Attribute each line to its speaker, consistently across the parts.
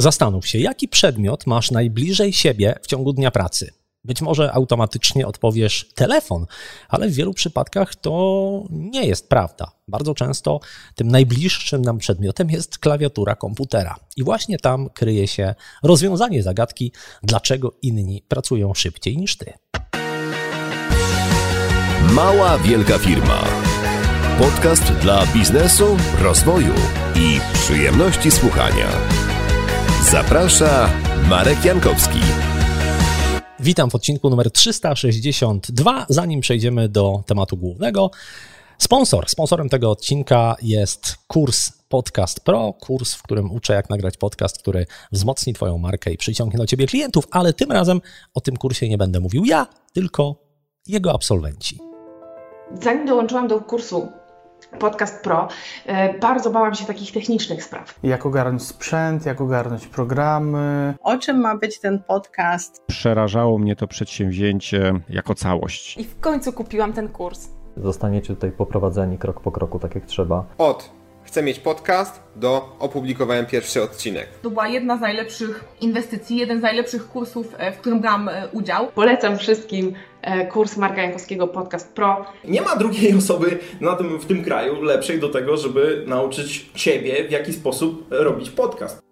Speaker 1: Zastanów się, jaki przedmiot masz najbliżej siebie w ciągu dnia pracy. Być może automatycznie odpowiesz telefon, ale w wielu przypadkach to nie jest prawda. Bardzo często tym najbliższym nam przedmiotem jest klawiatura komputera. I właśnie tam kryje się rozwiązanie zagadki, dlaczego inni pracują szybciej niż ty.
Speaker 2: Mała Wielka Firma. Podcast dla biznesu, rozwoju i przyjemności słuchania. Zaprasza Marek Jankowski.
Speaker 1: Witam w odcinku numer 362. Zanim przejdziemy do tematu głównego, sponsor. Sponsorem tego odcinka jest kurs Podcast Pro, kurs, w którym uczę, jak nagrać podcast, który wzmocni Twoją markę i przyciągnie do Ciebie klientów, ale tym razem o tym kursie nie będę mówił ja, tylko jego absolwenci.
Speaker 3: Zanim dołączyłam do kursu Podcast Pro, e, bardzo bałam się takich technicznych spraw.
Speaker 4: Jak ogarnąć sprzęt, jak ogarnąć programy.
Speaker 5: O czym ma być ten podcast?
Speaker 6: Przerażało mnie to przedsięwzięcie jako całość.
Speaker 7: I w końcu kupiłam ten kurs.
Speaker 8: Zostaniecie tutaj poprowadzeni krok po kroku, tak jak trzeba.
Speaker 9: Od chcę mieć podcast do opublikowałem pierwszy odcinek.
Speaker 7: To była jedna z najlepszych inwestycji, jeden z najlepszych kursów, e, w którym brałam e, udział.
Speaker 3: Polecam wszystkim e, kurs Marka Jankowskiego Podcast Pro.
Speaker 10: Nie ma drugiej osoby na tym, w tym kraju lepszej do tego, żeby nauczyć Ciebie, w jaki sposób robić podcast.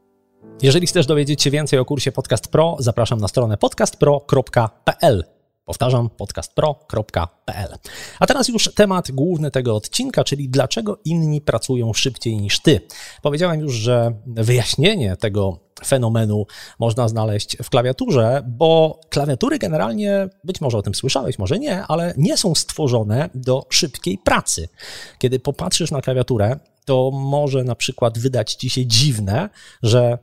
Speaker 1: Jeżeli chcesz dowiedzieć się więcej o kursie Podcast Pro, zapraszam na stronę podcastpro.pl. Powtarzam, podcastpro.pl. A teraz już temat główny tego odcinka, czyli dlaczego inni pracują szybciej niż ty. Powiedziałem już, że wyjaśnienie tego fenomenu można znaleźć w klawiaturze, bo klawiatury generalnie, być może o tym słyszałeś, może nie, ale nie są stworzone do szybkiej pracy. Kiedy popatrzysz na klawiaturę, to może na przykład wydać ci się dziwne, że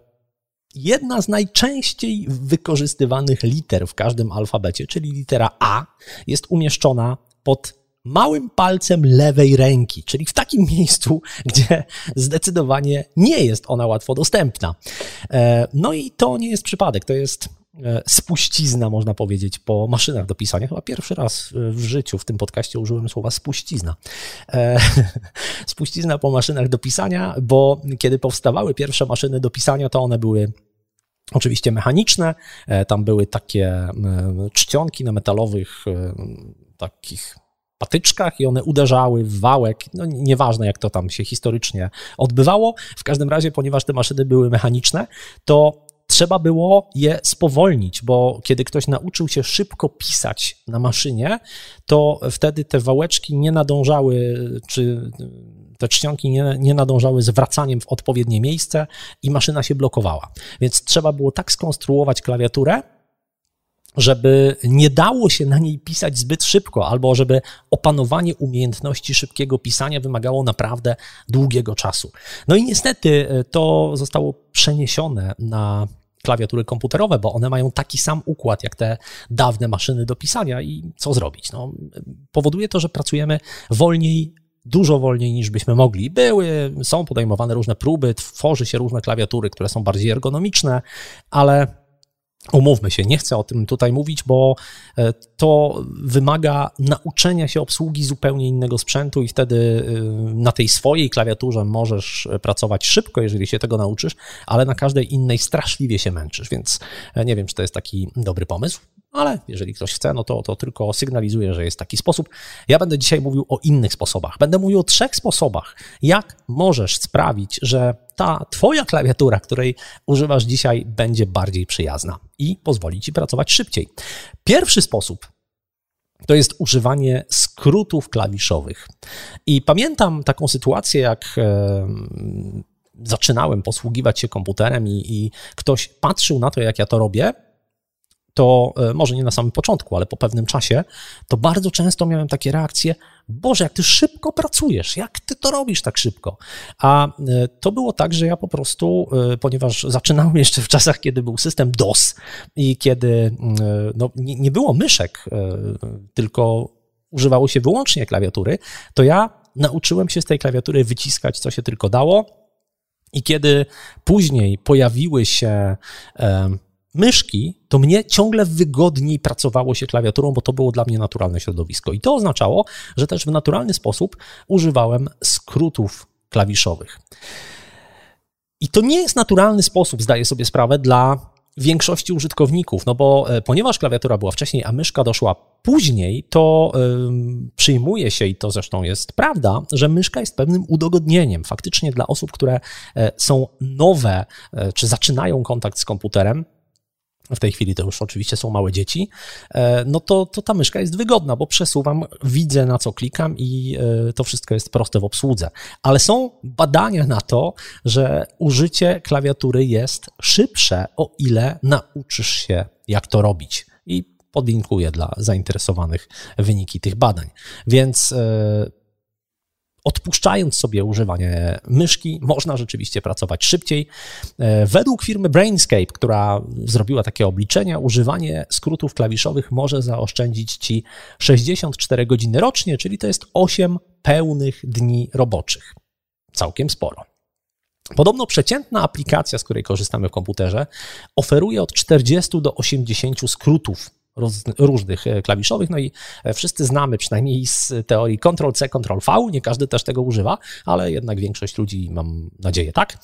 Speaker 1: jedna z najczęściej wykorzystywanych liter w każdym alfabecie, czyli litera A, jest umieszczona pod małym palcem lewej ręki, czyli w takim miejscu, gdzie zdecydowanie nie jest ona łatwo dostępna. E, no i to nie jest przypadek, to jest e, spuścizna, można powiedzieć, po maszynach do pisania. Chyba pierwszy raz w życiu w tym podcaście użyłem słowa spuścizna. E, spuścizna po maszynach do pisania, bo kiedy powstawały pierwsze maszyny do pisania, to one były Oczywiście mechaniczne, tam były takie czcionki na metalowych takich patyczkach i one uderzały w wałek. No nieważne, jak to tam się historycznie odbywało. W każdym razie, ponieważ te maszyny były mechaniczne, to trzeba było je spowolnić, bo kiedy ktoś nauczył się szybko pisać na maszynie, to wtedy te wałeczki nie nadążały, czy te czcionki nie, nie nadążały z wracaniem w odpowiednie miejsce i maszyna się blokowała. Więc trzeba było tak skonstruować klawiaturę, żeby nie dało się na niej pisać zbyt szybko, albo żeby opanowanie umiejętności szybkiego pisania wymagało naprawdę długiego czasu. No i niestety e, to zostało przeniesione na klawiatury komputerowe, bo one mają taki sam układ jak te dawne maszyny do pisania i co zrobić? No, powoduje to, że pracujemy wolniej dużo wolniej niż byśmy mogli. Były, są podejmowane różne próby, tworzy się różne klawiatury, które są bardziej ergonomiczne, ale Umówmy się, nie chcę o tym tutaj mówić, bo e, to wymaga nauczenia się obsługi zupełnie innego sprzętu i wtedy e, na tej swojej klawiaturze możesz pracować szybko, jeżeli się tego nauczysz, ale na każdej innej straszliwie się męczysz, więc e, nie wiem, czy to jest taki dobry pomysł ale jeżeli ktoś chce, no to, to tylko sygnalizuje, że jest taki sposób. Ja będę dzisiaj mówił o innych sposobach. Będę mówił o trzech sposobach, jak możesz sprawić, że ta Twoja klawiatura, której używasz dzisiaj, będzie bardziej przyjazna i pozwoli Ci pracować szybciej. Pierwszy sposób to jest używanie skrótów klawiszowych. I pamiętam taką sytuację, jak zaczynałem posługiwać się komputerem i, i ktoś patrzył na to, jak ja to robię to e, może nie na samym początku, ale po pewnym czasie, to bardzo często miałem takie reakcje: Boże, jak ty szybko pracujesz, jak ty to robisz tak szybko? A e, to było tak, że ja po prostu, e, ponieważ zaczynałem jeszcze w czasach, kiedy był system DOS i kiedy no, nie, nie było myszek, tylko używało się wyłącznie klawiatury, to ja nauczyłem się z tej klawiatury wyciskać, co się tylko dało. I kiedy później pojawiły się myszki, to mnie ciągle wygodniej pracowało się klawiaturą, bo to było dla mnie naturalne środowisko. I to oznaczało, że też w naturalny sposób używałem skrótów klawiszowych. I to nie jest naturalny sposób, zdaję sobie sprawę, dla większości użytkowników, no bo e, ponieważ klawiatura była wcześniej, a myszka doszła później, to ym, przyjmuje się, i to zresztą jest prawda, że myszka jest pewnym udogodnieniem. Faktycznie dla osób, które e, są nowe, e, czy zaczynają kontakt z komputerem, w tej chwili to już oczywiście są małe dzieci, e, no to, to ta myszka jest wygodna, bo przesuwam, widzę na co klikam i e, to wszystko jest proste w obsłudze. Ale są badania na to, że użycie klawiatury jest szybsze, o ile nauczysz się, jak to robić. I podlinkuję dla zainteresowanych wyniki tych badań. Więc e, odpuszczając sobie używanie myszki, można rzeczywiście pracować szybciej. E, według firmy Brainscape, która zrobiła takie obliczenia, używanie skrótów klawiszowych może zaoszczędzić Ci 64 godziny rocznie, czyli to jest 8 pełnych dni roboczych. Całkiem sporo. Podobno przeciętna aplikacja, z której korzystamy w komputerze, oferuje od 40 do 80 skrótów różnych e, klawiszowych. No i e, wszyscy znamy przynajmniej z teorii Ctrl-C, Ctrl-V. Nie każdy też tego używa, ale jednak większość ludzi, mam nadzieję, tak.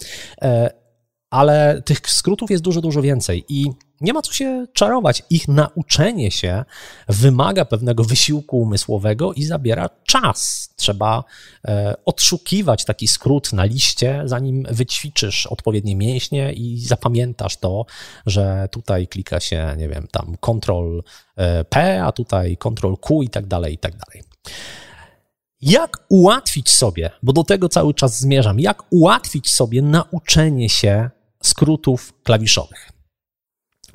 Speaker 1: E, ale tych skrótów jest dużo, dużo więcej i nie ma co się czarować. Ich nauczenie się wymaga pewnego wysiłku umysłowego i zabiera czas. Trzeba e, odszukiwać taki skrót na liście, zanim wyćwiczysz odpowiednie mięśnie i zapamiętasz to, że tutaj klika się, nie wiem, tam Ctrl P, a tutaj Ctrl Q i tak dalej, i tak dalej. Jak ułatwić sobie, bo do tego cały czas zmierzam, jak ułatwić sobie nauczenie się skrótów klawiszowych.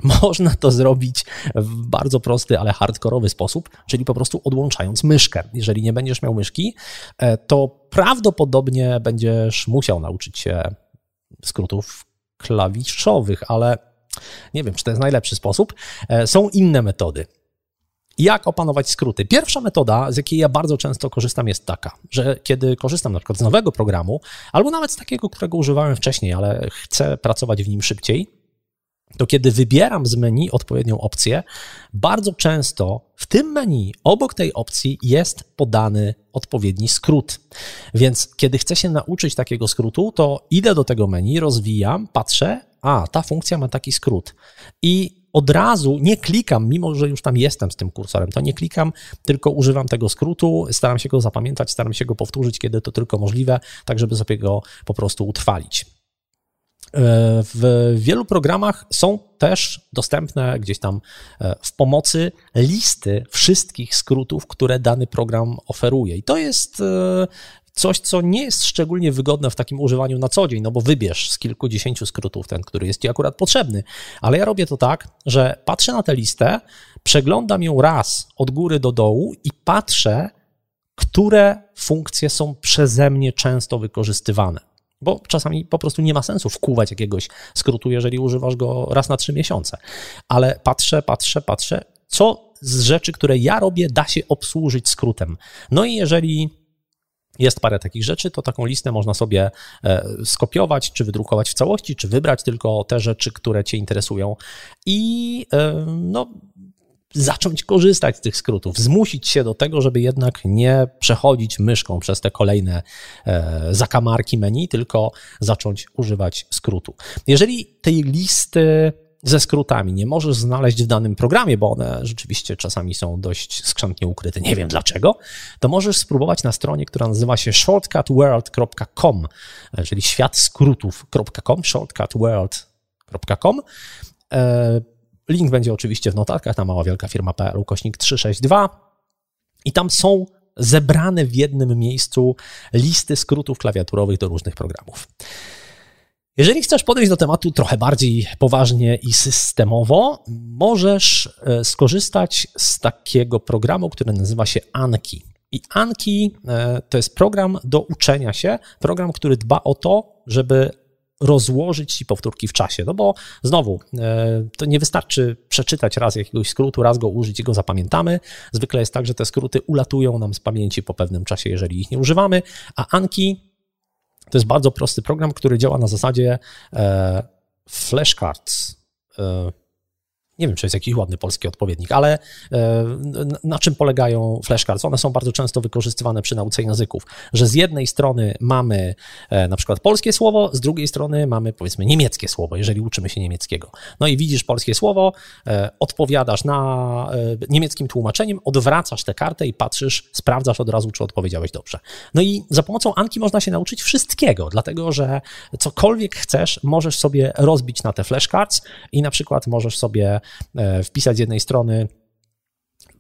Speaker 1: Można to zrobić w bardzo prosty, ale hardkorowy sposób, czyli po prostu odłączając myszkę. Jeżeli nie będziesz miał myszki, e, to prawdopodobnie będziesz musiał nauczyć się skrótów klawiszowych, ale nie wiem, czy to jest najlepszy sposób. E, są inne metody. Jak opanować skróty? Pierwsza metoda, z jakiej ja bardzo często korzystam, jest taka, że kiedy korzystam na przykład z nowego programu, albo nawet z takiego, którego używałem wcześniej, ale chcę pracować w nim szybciej, to kiedy wybieram z menu odpowiednią opcję, bardzo często w tym menu obok tej opcji jest podany odpowiedni skrót. Więc kiedy chcę się nauczyć takiego skrótu, to idę do tego menu, rozwijam, patrzę, a ta funkcja ma taki skrót. I od razu nie klikam, mimo że już tam jestem z tym kursorem, to nie klikam, tylko używam tego skrótu, staram się go zapamiętać, staram się go powtórzyć, kiedy to tylko możliwe, tak żeby sobie go po prostu utrwalić. E, w wielu programach są też dostępne gdzieś tam e, w pomocy listy wszystkich skrótów, które dany program oferuje. I to jest e, coś, co nie jest szczególnie wygodne w takim używaniu na co dzień, no bo wybierz z kilkudziesięciu skrótów ten, który jest ci akurat potrzebny. Ale ja robię to tak, że patrzę na tę listę, przeglądam ją raz od góry do dołu i patrzę, które funkcje są przeze mnie często wykorzystywane. Bo czasami po prostu nie ma sensu wkuwać jakiegoś skrótu, jeżeli używasz go raz na trzy miesiące. Ale patrzę, patrzę, patrzę, co z rzeczy, które ja robię, da się obsłużyć skrótem. No i jeżeli jest parę takich rzeczy, to taką listę można sobie e, skopiować, czy wydrukować w całości, czy wybrać tylko te rzeczy, które Cię interesują i e, no, zacząć korzystać z tych skrótów, zmusić się do tego, żeby jednak nie przechodzić myszką przez te kolejne e, zakamarki menu, tylko zacząć używać skrótu. Jeżeli tej listy ze skrótami nie możesz znaleźć w danym programie, bo one rzeczywiście czasami są dość skrzętnie ukryte, nie wiem dlaczego, to możesz spróbować na stronie, która nazywa się shortcutworld.com, czyli światskrótów.com, shortcutworld.com. E, link będzie oczywiście w notatkach na mała wielka firma.pl ukośnik 362 i tam są zebrane w jednym miejscu listy skrótów klawiaturowych do różnych programów. Jeżeli chcesz podejść do tematu trochę bardziej poważnie i systemowo, możesz e, skorzystać z takiego programu, który nazywa się Anki. I Anki e, to jest program do uczenia się, program, który dba o to, żeby rozłożyć ci powtórki w czasie. No bo znowu, e, to nie wystarczy przeczytać raz jakiegoś skrótu, raz go użyć i go zapamiętamy. Zwykle jest tak, że te skróty ulatują nam z pamięci po pewnym czasie, jeżeli ich nie używamy, a Anki to jest bardzo prosty program, który działa na zasadzie e, flashcards. Nie wiem, czy jest jakiś ładny polski odpowiednik, ale e, na czym polegają flashcards? One są bardzo często wykorzystywane przy nauce języków, że z jednej strony mamy e, na przykład polskie słowo, z drugiej strony mamy powiedzmy niemieckie słowo, jeżeli uczymy się niemieckiego. No i widzisz polskie słowo, e, odpowiadasz na niemieckim tłumaczeniem, odwracasz tę kartę i patrzysz, sprawdzasz od razu, czy odpowiedziałeś dobrze. No i za pomocą Anki można się nauczyć wszystkiego, dlatego że cokolwiek chcesz, możesz sobie rozbić na te flashcards i na przykład możesz sobie wpisać z jednej strony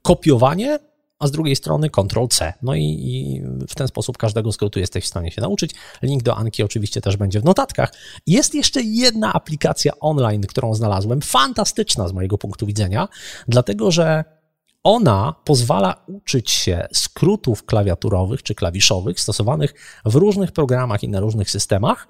Speaker 1: kopiowanie, a z drugiej strony Ctrl-C. No i, i, w ten sposób każdego skrótu jesteś w stanie się nauczyć. Link do Anki oczywiście też będzie w notatkach. Jest jeszcze jedna aplikacja online, którą znalazłem, fantastyczna z mojego punktu widzenia, dlatego że ona pozwala uczyć się skrótów klawiaturowych czy klawiszowych stosowanych w różnych programach i na różnych systemach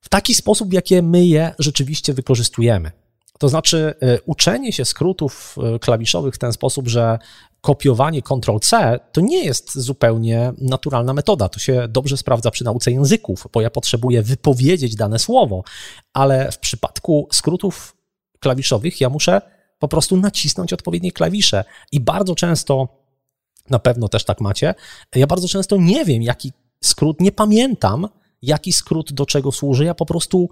Speaker 1: w taki sposób, jakie my je rzeczywiście wykorzystujemy. To znaczy, e, uczenie się skrótów e, klawiszowych w ten sposób, że kopiowanie Ctrl-C to nie jest zupełnie naturalna metoda. To się dobrze sprawdza przy nauce języków, bo ja potrzebuję wypowiedzieć dane słowo, ale w przypadku skrótów klawiszowych ja muszę po prostu nacisnąć odpowiednie klawisze. I bardzo często, na pewno też tak macie, ja bardzo często nie wiem, jaki skrót, nie pamiętam, jaki skrót do czego służy. Ja po prostu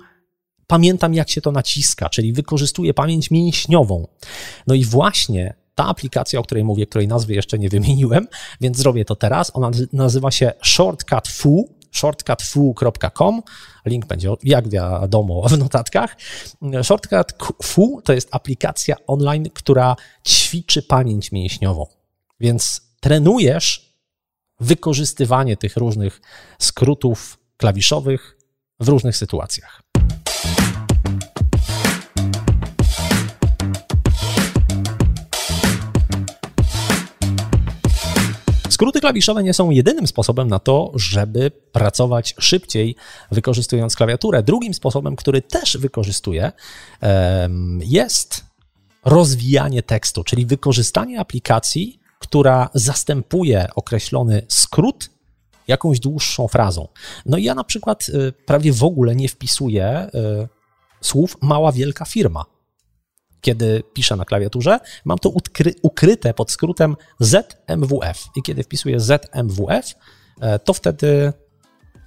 Speaker 1: pamiętam, jak się to naciska, czyli wykorzystuję pamięć mięśniową. No i właśnie ta aplikacja, o której mówię, której nazwy jeszcze nie wymieniłem, więc zrobię to teraz. Ona nazywa się Shortcut Fu, shortcutfu.com. Link będzie, jak wiadomo, w notatkach. Shortcut Fu to jest aplikacja online, która ćwiczy pamięć mięśniową. Więc trenujesz wykorzystywanie tych różnych skrótów klawiszowych w różnych sytuacjach. Skróty klawiszowe nie są jedynym sposobem na to, żeby pracować szybciej, wykorzystując klawiaturę. Drugim sposobem, który też wykorzystuję, jest rozwijanie tekstu, czyli wykorzystanie aplikacji, która zastępuje określony skrót jakąś dłuższą frazą. No i ja na przykład y, prawie w ogóle nie wpisuję y, słów mała, wielka firma kiedy piszę na klawiaturze, mam to ukryte pod skrótem ZMWF. I kiedy wpisuję ZMWF, e, to wtedy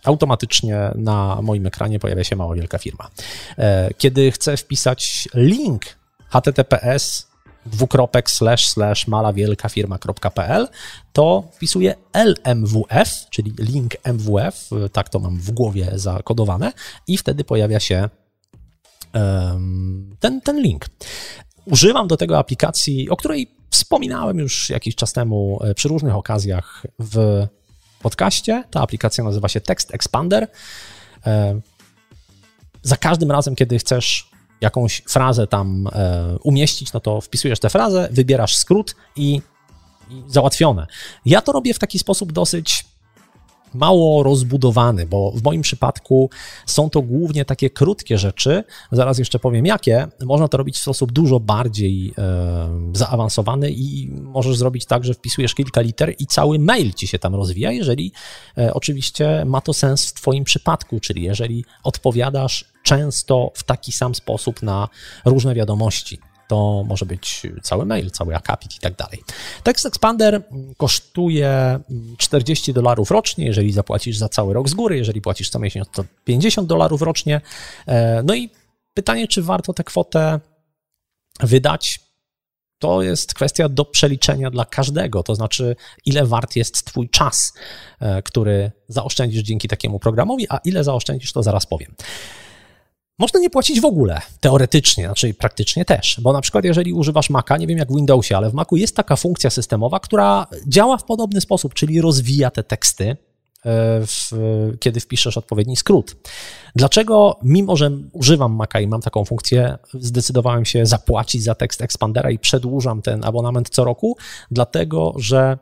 Speaker 1: automatycznie na moim ekranie pojawia się mała wielka firma. E, kiedy chcę wpisać link https dwukropek slash slash malawielkafirma.pl, to wpisuję LMWF, czyli link MWF, tak to mam w głowie zakodowane i wtedy pojawia się ten, ten link. Używam do tego aplikacji, o której wspominałem już jakiś czas temu e, przy różnych okazjach w podcaście. Ta aplikacja nazywa się Text Expander. E, za każdym razem, kiedy chcesz jakąś frazę tam e, umieścić, no to wpisujesz tę frazę, wybierasz skrót i, i załatwione. Ja to robię w taki sposób dosyć mało rozbudowany, bo w moim przypadku są to głównie takie krótkie rzeczy, zaraz jeszcze powiem jakie. Można to robić w sposób dużo bardziej e, zaawansowany i możesz zrobić tak, że wpisujesz kilka liter i cały mail ci się tam rozwija, jeżeli e, oczywiście ma to sens w Twoim przypadku, czyli jeżeli odpowiadasz często w taki sam sposób na różne wiadomości to może być cały mail, cały akapit i tak dalej. Text Expander kosztuje 40 dolarów rocznie, jeżeli zapłacisz za cały rok z góry, jeżeli płacisz co miesiąc to 50 dolarów rocznie. E, no i pytanie, czy warto tę kwotę wydać? To jest kwestia do przeliczenia dla każdego, to znaczy, ile wart jest Twój czas, e, który zaoszczędzisz dzięki takiemu programowi, a ile zaoszczędzisz, to zaraz powiem. Można nie płacić w ogóle, teoretycznie, znaczy praktycznie też, bo na przykład jeżeli używasz Maca, nie wiem jak w Windowsie, ale w Macu jest taka funkcja systemowa, która działa w podobny sposób, czyli rozwija te teksty, e, w, kiedy wpiszesz odpowiedni skrót. Dlaczego, mimo że używam Maca i mam taką funkcję, zdecydowałem się zapłacić za tekst Expandera i przedłużam ten abonament co roku? Dlatego, że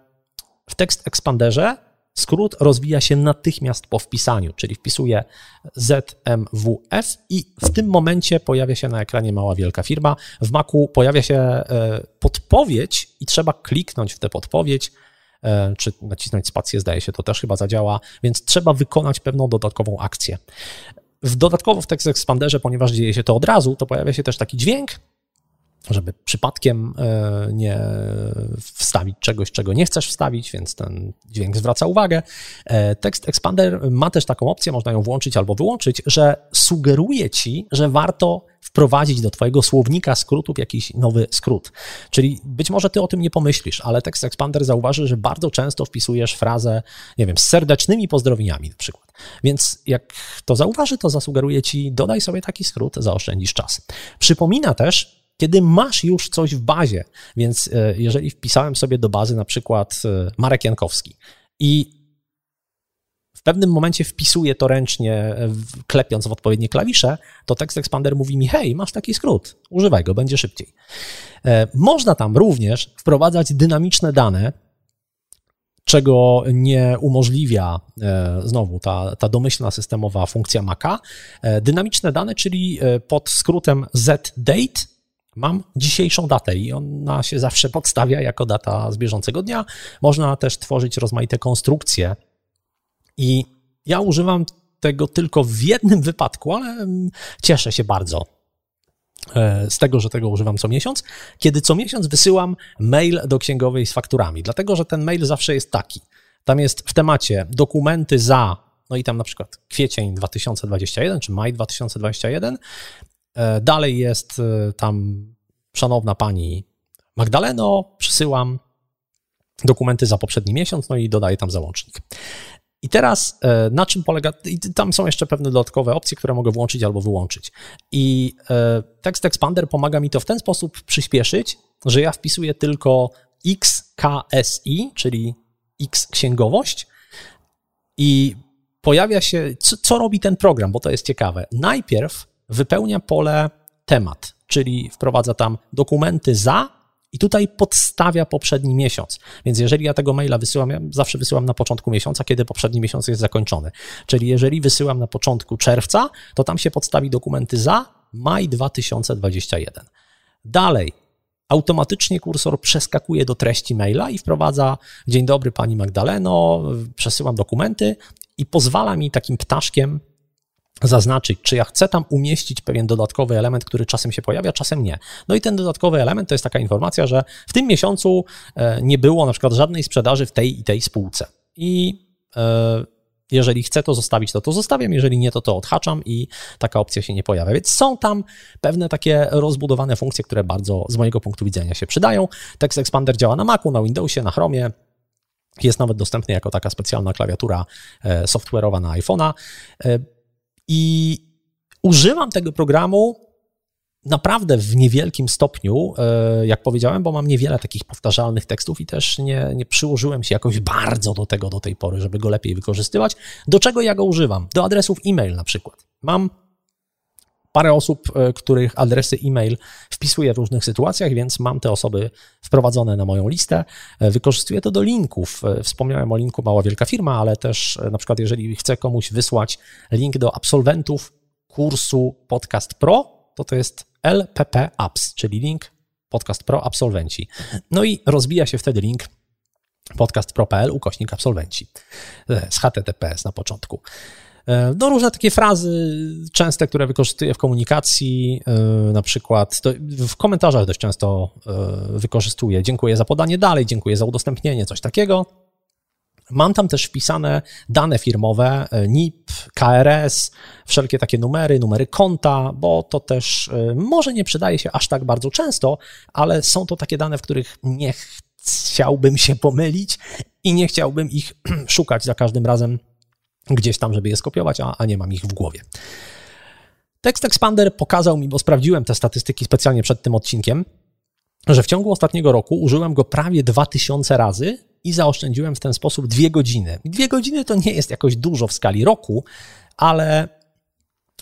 Speaker 1: w tekst Expanderze Skrót rozwija się natychmiast po wpisaniu, czyli wpisuję ZMWF i w tym momencie pojawia się na ekranie mała wielka firma. W Macu pojawia się e, podpowiedź i trzeba kliknąć w tę podpowiedź, e, czy nacisnąć spację, zdaje się, to też chyba zadziała, więc trzeba wykonać pewną dodatkową akcję. W dodatkowo w Text Expanderze, ponieważ dzieje się to od razu, to pojawia się też taki dźwięk, żeby przypadkiem e, nie wstawić czegoś, czego nie chcesz wstawić, więc ten dźwięk zwraca uwagę. E, Text Expander ma też taką opcję, można ją włączyć albo wyłączyć, że sugeruje ci, że warto wprowadzić do Twojego słownika skrótów jakiś nowy skrót. Czyli być może Ty o tym nie pomyślisz, ale Text Expander zauważy, że bardzo często wpisujesz frazę, nie wiem, z serdecznymi pozdrowieniami na przykład. Więc jak to zauważy, to zasugeruje Ci, dodaj sobie taki skrót, zaoszczędzisz czas. Przypomina też, kiedy masz już coś w bazie. Więc e, jeżeli wpisałem sobie do bazy na przykład e, Marek Jankowski i w pewnym momencie wpisuję to ręcznie, e, klepiąc w odpowiednie klawisze, to Text Expander mówi mi: Hej, masz taki skrót, używaj go, będzie szybciej. Można tam również wprowadzać dynamiczne dane, czego nie umożliwia znowu ta, ta domyślna systemowa funkcja Maca. Dynamiczne dane, czyli pod skrótem zdate mam dzisiejszą datę i ona się zawsze podstawia jako data z bieżącego dnia. Można też tworzyć rozmaite konstrukcje i ja używam tego tylko w jednym wypadku, ale mm, cieszę się bardzo e, z tego, że tego używam co miesiąc, kiedy co miesiąc wysyłam mail do księgowej z fakturami, dlatego że ten mail zawsze jest taki. Tam jest w temacie dokumenty za, no i tam na przykład kwiecień 2021 czy maj 2021 E, dalej jest e, tam szanowna pani Magdaleno, przysyłam dokumenty za poprzedni miesiąc, no i dodaję tam załącznik. I teraz e, na czym polega, tam są jeszcze pewne dodatkowe opcje, które mogę włączyć albo wyłączyć. I Text Expander pomaga mi to w ten sposób przyspieszyć, że ja wpisuję tylko XKSI, czyli X księgowość i pojawia się, co, co robi ten program, bo to jest ciekawe. Najpierw wypełnia pole temat, czyli wprowadza tam dokumenty za i tutaj podstawia poprzedni miesiąc. Więc jeżeli ja tego maila wysyłam, ja zawsze wysyłam na początku miesiąca, kiedy poprzedni miesiąc jest zakończony. Czyli jeżeli wysyłam na początku czerwca, to tam się podstawi dokumenty za maj 2021. Dalej, automatycznie kursor przeskakuje do treści maila i wprowadza: Dzień dobry, pani Magdaleno, przesyłam dokumenty i pozwala mi takim ptaszkiem zaznaczyć, czy ja chcę tam umieścić pewien dodatkowy element, który czasem się pojawia, czasem nie. No i ten dodatkowy element to jest taka informacja, że w tym miesiącu e, nie było na przykład żadnej sprzedaży w tej i tej spółce. I e, jeżeli chcę to zostawić, to to zostawiam, jeżeli nie, to to odhaczam i taka opcja się nie pojawia. Więc są tam pewne takie rozbudowane funkcje, które bardzo z mojego punktu widzenia się przydają. Text Expander działa na Macu, na Windowsie, na Chromie. Jest nawet dostępny jako taka specjalna klawiatura e, software'owa na iPhone'a. I używam tego programu naprawdę w niewielkim stopniu, e, jak powiedziałem, bo mam niewiele takich powtarzalnych tekstów i też nie, nie przyłożyłem się jakoś bardzo do tego do tej pory, żeby go lepiej wykorzystywać. Do czego ja go używam? Do adresów e-mail na przykład. Mam parę osób, e, których adresy e-mail wpisuję w różnych sytuacjach, więc mam te osoby wprowadzone na moją listę. E, wykorzystuję to do linków. E, wspomniałem o linku Mała Wielka Firma, ale też na przykład jeżeli chcę komuś wysłać link do absolwentów kursu Podcast Pro, to to jest LPP Apps, czyli link Podcast Pro Absolwenci. No i rozbija się wtedy link podcastpro.pl ukośnik absolwenci z HTTPS na początku. E, no, różne takie frazy częste, które wykorzystuję w komunikacji, e, na przykład w komentarzach dość często e, wykorzystuję. Dziękuję za podanie dalej, dziękuję za udostępnienie, coś takiego. Mam tam też wpisane dane firmowe, NIP, KRS, wszelkie takie numery, numery konta, bo to też może nie przydaje się aż tak bardzo często, ale są to takie dane, w których nie chciałbym się pomylić i nie chciałbym ich szukać za każdym razem gdzieś tam, żeby je skopiować, a, a nie mam ich w głowie. Text Expander pokazał mi, bo sprawdziłem te statystyki specjalnie przed tym odcinkiem, że w ciągu ostatniego roku użyłem go prawie 2000 razy i zaoszczędziłem w ten sposób dwie godziny. Dwie godziny to nie jest jakoś dużo w skali roku, ale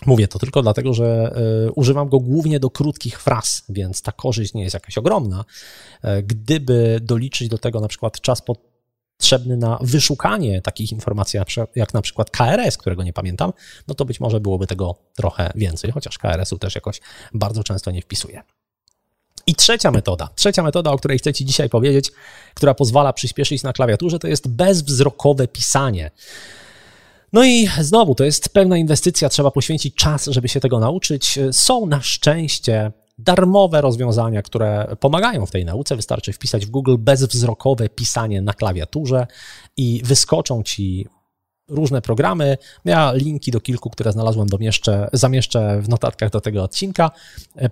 Speaker 1: mówię to tylko dlatego, że y, używam go głównie do krótkich fraz, więc ta korzyść nie jest jakaś ogromna. E, gdyby doliczyć do tego na przykład czas pod potrzebny na wyszukanie takich informacji, jak na przykład KRS, którego nie pamiętam, no to być może byłoby tego trochę więcej, chociaż KRS-u też jakoś bardzo często nie wpisuję. I trzecia metoda, trzecia metoda, o której chcę Ci dzisiaj powiedzieć, która pozwala przyspieszyć na klawiaturze, to jest bezwzrokowe pisanie. No i znowu, to jest pewna inwestycja, trzeba poświęcić czas, żeby się tego nauczyć. Są na szczęście darmowe rozwiązania, które pomagają w tej nauce. Wystarczy wpisać w Google bezwzrokowe pisanie na klawiaturze i wyskoczą ci różne programy. Ja linki do kilku, które znalazłem, domieszczę, zamieszczę w notatkach do tego odcinka.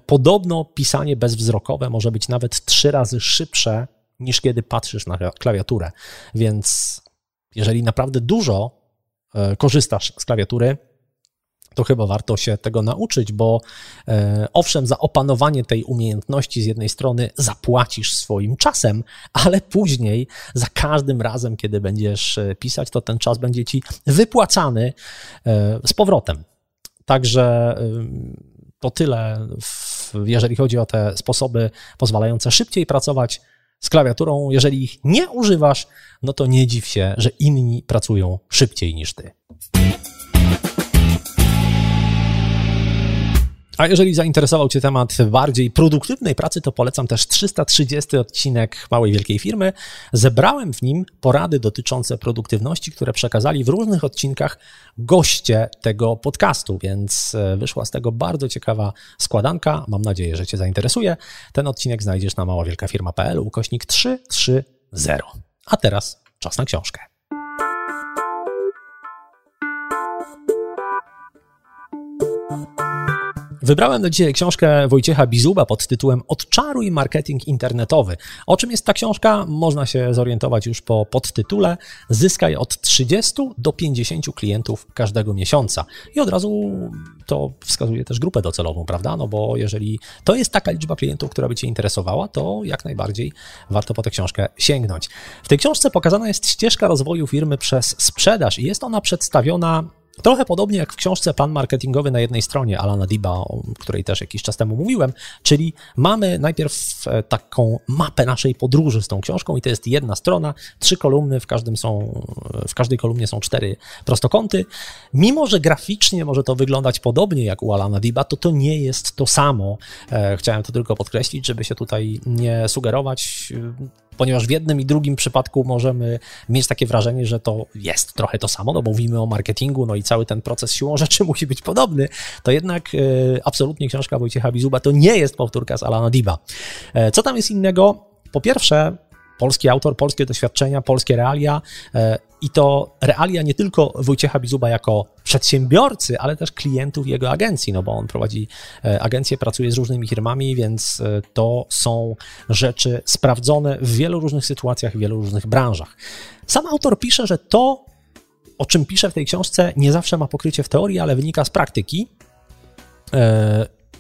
Speaker 1: Podobno pisanie bezwzrokowe może być nawet trzy razy szybsze niż kiedy patrzysz na klawiaturę. Więc jeżeli naprawdę dużo e, korzystasz z klawiatury, to chyba warto się tego nauczyć, bo e, owszem, za opanowanie tej umiejętności z jednej strony zapłacisz swoim czasem, ale później za każdym razem, kiedy będziesz e, pisać, to ten czas będzie ci wypłacany e, z powrotem. Także to tyle, jeżeli chodzi o te sposoby pozwalające szybciej pracować z klawiaturą. Jeżeli ich nie używasz, no to nie dziw się, że inni pracują szybciej niż ty. A jeżeli zainteresował Cię temat bardziej produktywnej pracy, to polecam też 330 odcinek Małej Wielkiej Firmy. Zebrałem w nim porady dotyczące produktywności, które przekazali w różnych odcinkach goście tego podcastu, więc e, wyszła z tego bardzo ciekawa składanka. Mam nadzieję, że Cię zainteresuje. Ten odcinek znajdziesz na maławielkafirma.pl ukośnik 330. A teraz czas na książkę. Wybrałem do dzisiaj książkę Wojciecha Bizuba pod tytułem Odczaruj marketing internetowy. O czym jest ta książka? Można się zorientować już po podtytule. Zyskaj od 30 do 50 klientów każdego miesiąca. I od razu to wskazuje też grupę docelową, prawda? No bo jeżeli to jest taka liczba klientów, która by Cię interesowała, to jak najbardziej warto po tę książkę sięgnąć. W tej książce pokazana jest ścieżka rozwoju firmy przez sprzedaż i jest ona przedstawiona Trochę podobnie jak w książce Plan Marketingowy na jednej stronie Alana Diba, o której też jakiś czas temu mówiłem, czyli mamy najpierw e, taką mapę naszej podróży z tą książką i to jest jedna strona, trzy kolumny, w, każdym są, w każdej kolumnie są cztery prostokąty. Mimo, że graficznie może to wyglądać podobnie jak u Alana Diba, to to nie jest to samo. E, chciałem to tylko podkreślić, żeby się tutaj nie sugerować ponieważ w jednym i drugim przypadku możemy mieć takie wrażenie, że to jest trochę to samo, no bo mówimy o marketingu, no i cały ten proces siłą rzeczy musi być podobny, to jednak e, absolutnie książka Wojciecha Bizuba to nie jest powtórka z Alana Diba. E, co tam jest innego? Po pierwsze, polski autor, polskie doświadczenia, polskie realia e, i to realia nie tylko Wojciecha Bizuba jako przedsiębiorcy, ale też klientów jego agencji, no bo on prowadzi e, agencję, pracuje z różnymi firmami, więc e, to są rzeczy sprawdzone w wielu różnych sytuacjach, w wielu różnych branżach. Sam autor pisze, że to, o czym pisze w tej książce, nie zawsze ma pokrycie w teorii, ale wynika z praktyki.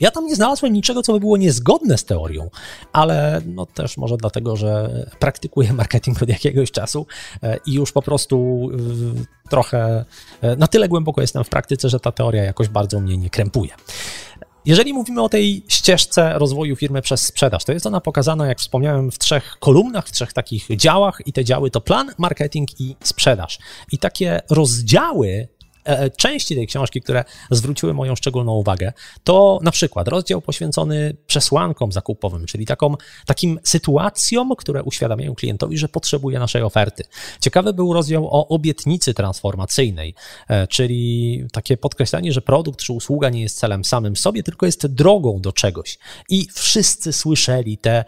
Speaker 1: Ja tam nie znalazłem niczego, co by było niezgodne z teorią, ale no też może dlatego, że praktykuję marketing od jakiegoś czasu e, i już po prostu trochę e, na tyle głęboko jestem w praktyce, że ta teoria jakoś bardzo mnie nie krępuje. Jeżeli mówimy o tej ścieżce rozwoju firmy przez sprzedaż, to jest ona pokazana, jak wspomniałem, w trzech kolumnach, w trzech takich działach, i te działy to plan, marketing i sprzedaż. I takie rozdziały części tej książki, które zwróciły moją szczególną uwagę, to na przykład rozdział poświęcony przesłankom zakupowym, czyli taką, takim sytuacjom, które uświadamiają klientowi, że potrzebuje naszej oferty. Ciekawy był rozdział o obietnicy transformacyjnej, e, czyli takie podkreślenie, że produkt czy usługa nie jest celem samym sobie, tylko jest drogą do czegoś. I wszyscy słyszeli te,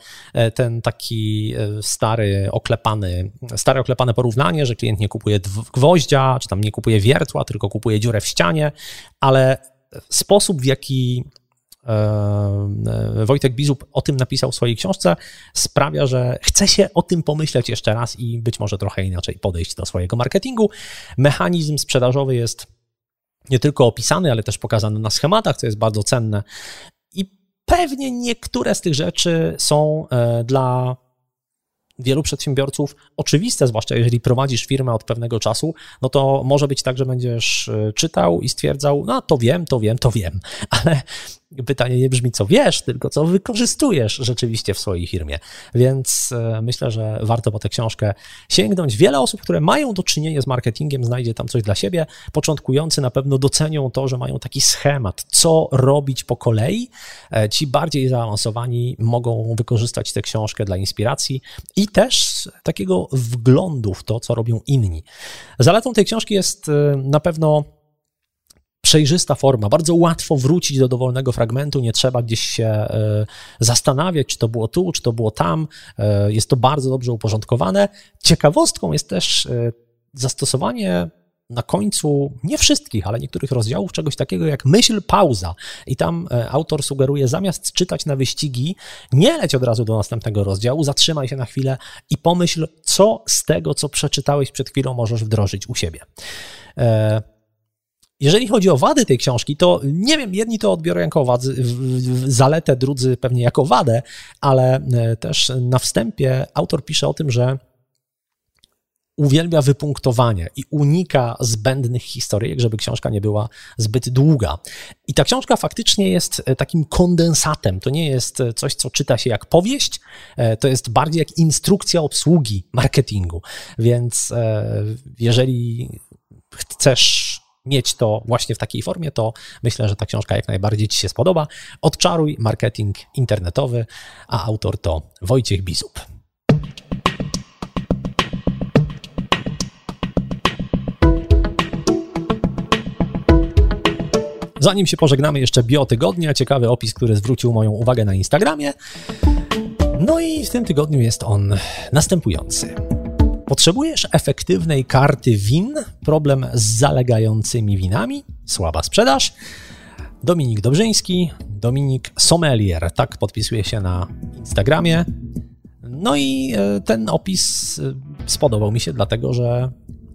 Speaker 1: ten taki stary, oklepany, stare oklepane porównanie, że klient nie kupuje gwoździa, czy tam nie kupuje wiertła, tylko kupuje dziurę w ścianie, ale sposób, w jaki e, e, Wojtek Bizub o tym napisał w swojej książce, sprawia, że chce się o tym pomyśleć jeszcze raz i być może trochę inaczej podejść do swojego marketingu. Mechanizm sprzedażowy jest nie tylko opisany, ale też pokazany na schematach, co jest bardzo cenne. I pewnie niektóre z tych rzeczy są e, dla wielu przedsiębiorców oczywiste, zwłaszcza jeżeli prowadzisz firmę od pewnego czasu, no to może być tak, że będziesz e, czytał i stwierdzał, no to wiem, to wiem, to wiem, ale pytanie nie brzmi, co wiesz, tylko co wykorzystujesz rzeczywiście w swojej firmie. Więc e, myślę, że warto po tę książkę sięgnąć. Wiele osób, które mają do czynienia z marketingiem, znajdzie tam coś dla siebie. Początkujący na pewno docenią to, że mają taki schemat, co robić po kolei. E, ci bardziej zaawansowani mogą wykorzystać tę książkę dla inspiracji i też takiego wglądu w to, co robią inni. Zaletą tej książki jest e, na pewno przejrzysta forma, bardzo łatwo wrócić do dowolnego fragmentu, nie trzeba gdzieś się e, zastanawiać, czy to było tu, czy to było tam. E, jest to bardzo dobrze uporządkowane. Ciekawostką jest też e, zastosowanie na końcu nie wszystkich, ale niektórych rozdziałów czegoś takiego jak myśl pauza. I tam autor sugeruje, zamiast czytać na wyścigi, nie leć od razu do następnego rozdziału, zatrzymaj się na chwilę i pomyśl, co z tego, co przeczytałeś przed chwilą, możesz wdrożyć u siebie. Jeżeli chodzi o wady tej książki, to nie wiem, jedni to odbiorą jako wad, zaletę, drudzy pewnie jako wadę, ale e, też na wstępie autor pisze o tym, że uwielbia wypunktowanie i unika zbędnych historyjek, żeby książka nie była zbyt długa. I ta książka faktycznie jest e, takim kondensatem. To nie jest e, coś, co czyta się jak powieść, to jest bardziej jak instrukcja obsługi marketingu. Więc jeżeli chcesz mieć to właśnie w takiej formie, to myślę, że ta książka jak najbardziej Ci się spodoba. Odczaruj marketing internetowy, a autor to Wojciech Bizup. Zanim się pożegnamy, jeszcze biotygodnia, ciekawy opis, który zwrócił moją uwagę na Instagramie. No i w tym tygodniu jest on następujący. Potrzebujesz efektywnej karty win? Problem z zalegającymi winami? Słaba sprzedaż? Dominik Dobrzyński, Dominik Sommelier, tak podpisuje się na Instagramie. No i e, ten opis e, spodobał mi się, dlatego że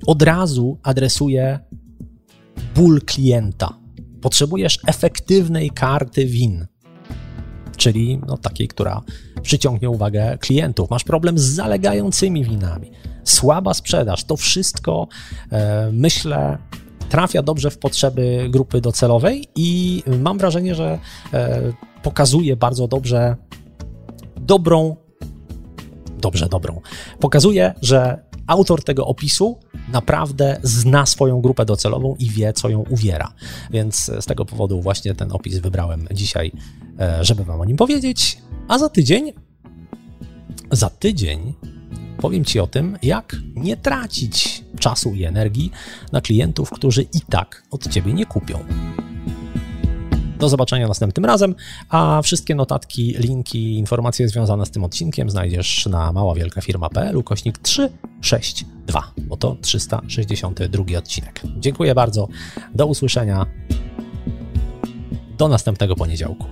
Speaker 1: od razu adresuje ból klienta. Potrzebujesz efektywnej karty win, czyli no, takiej, która przyciągnie uwagę klientów. Masz problem z zalegającymi winami słaba sprzedaż. To wszystko, e, myślę, trafia dobrze w potrzeby grupy docelowej i mam wrażenie, że e, pokazuje bardzo dobrze dobrą, dobrze dobrą, pokazuje, że autor tego opisu naprawdę zna swoją grupę docelową i wie, co ją uwiera. Więc z tego powodu właśnie ten opis wybrałem dzisiaj, e, żeby Wam o nim powiedzieć. A za tydzień, za tydzień Powiem Ci o tym, jak nie tracić czasu i energii na klientów, którzy i tak od Ciebie nie kupią. Do zobaczenia następnym razem, a wszystkie notatki, linki, informacje związane z tym odcinkiem znajdziesz na maławielkafirma.pl ukośnik 362, bo to 362 odcinek. Dziękuję bardzo, do usłyszenia, do następnego poniedziałku.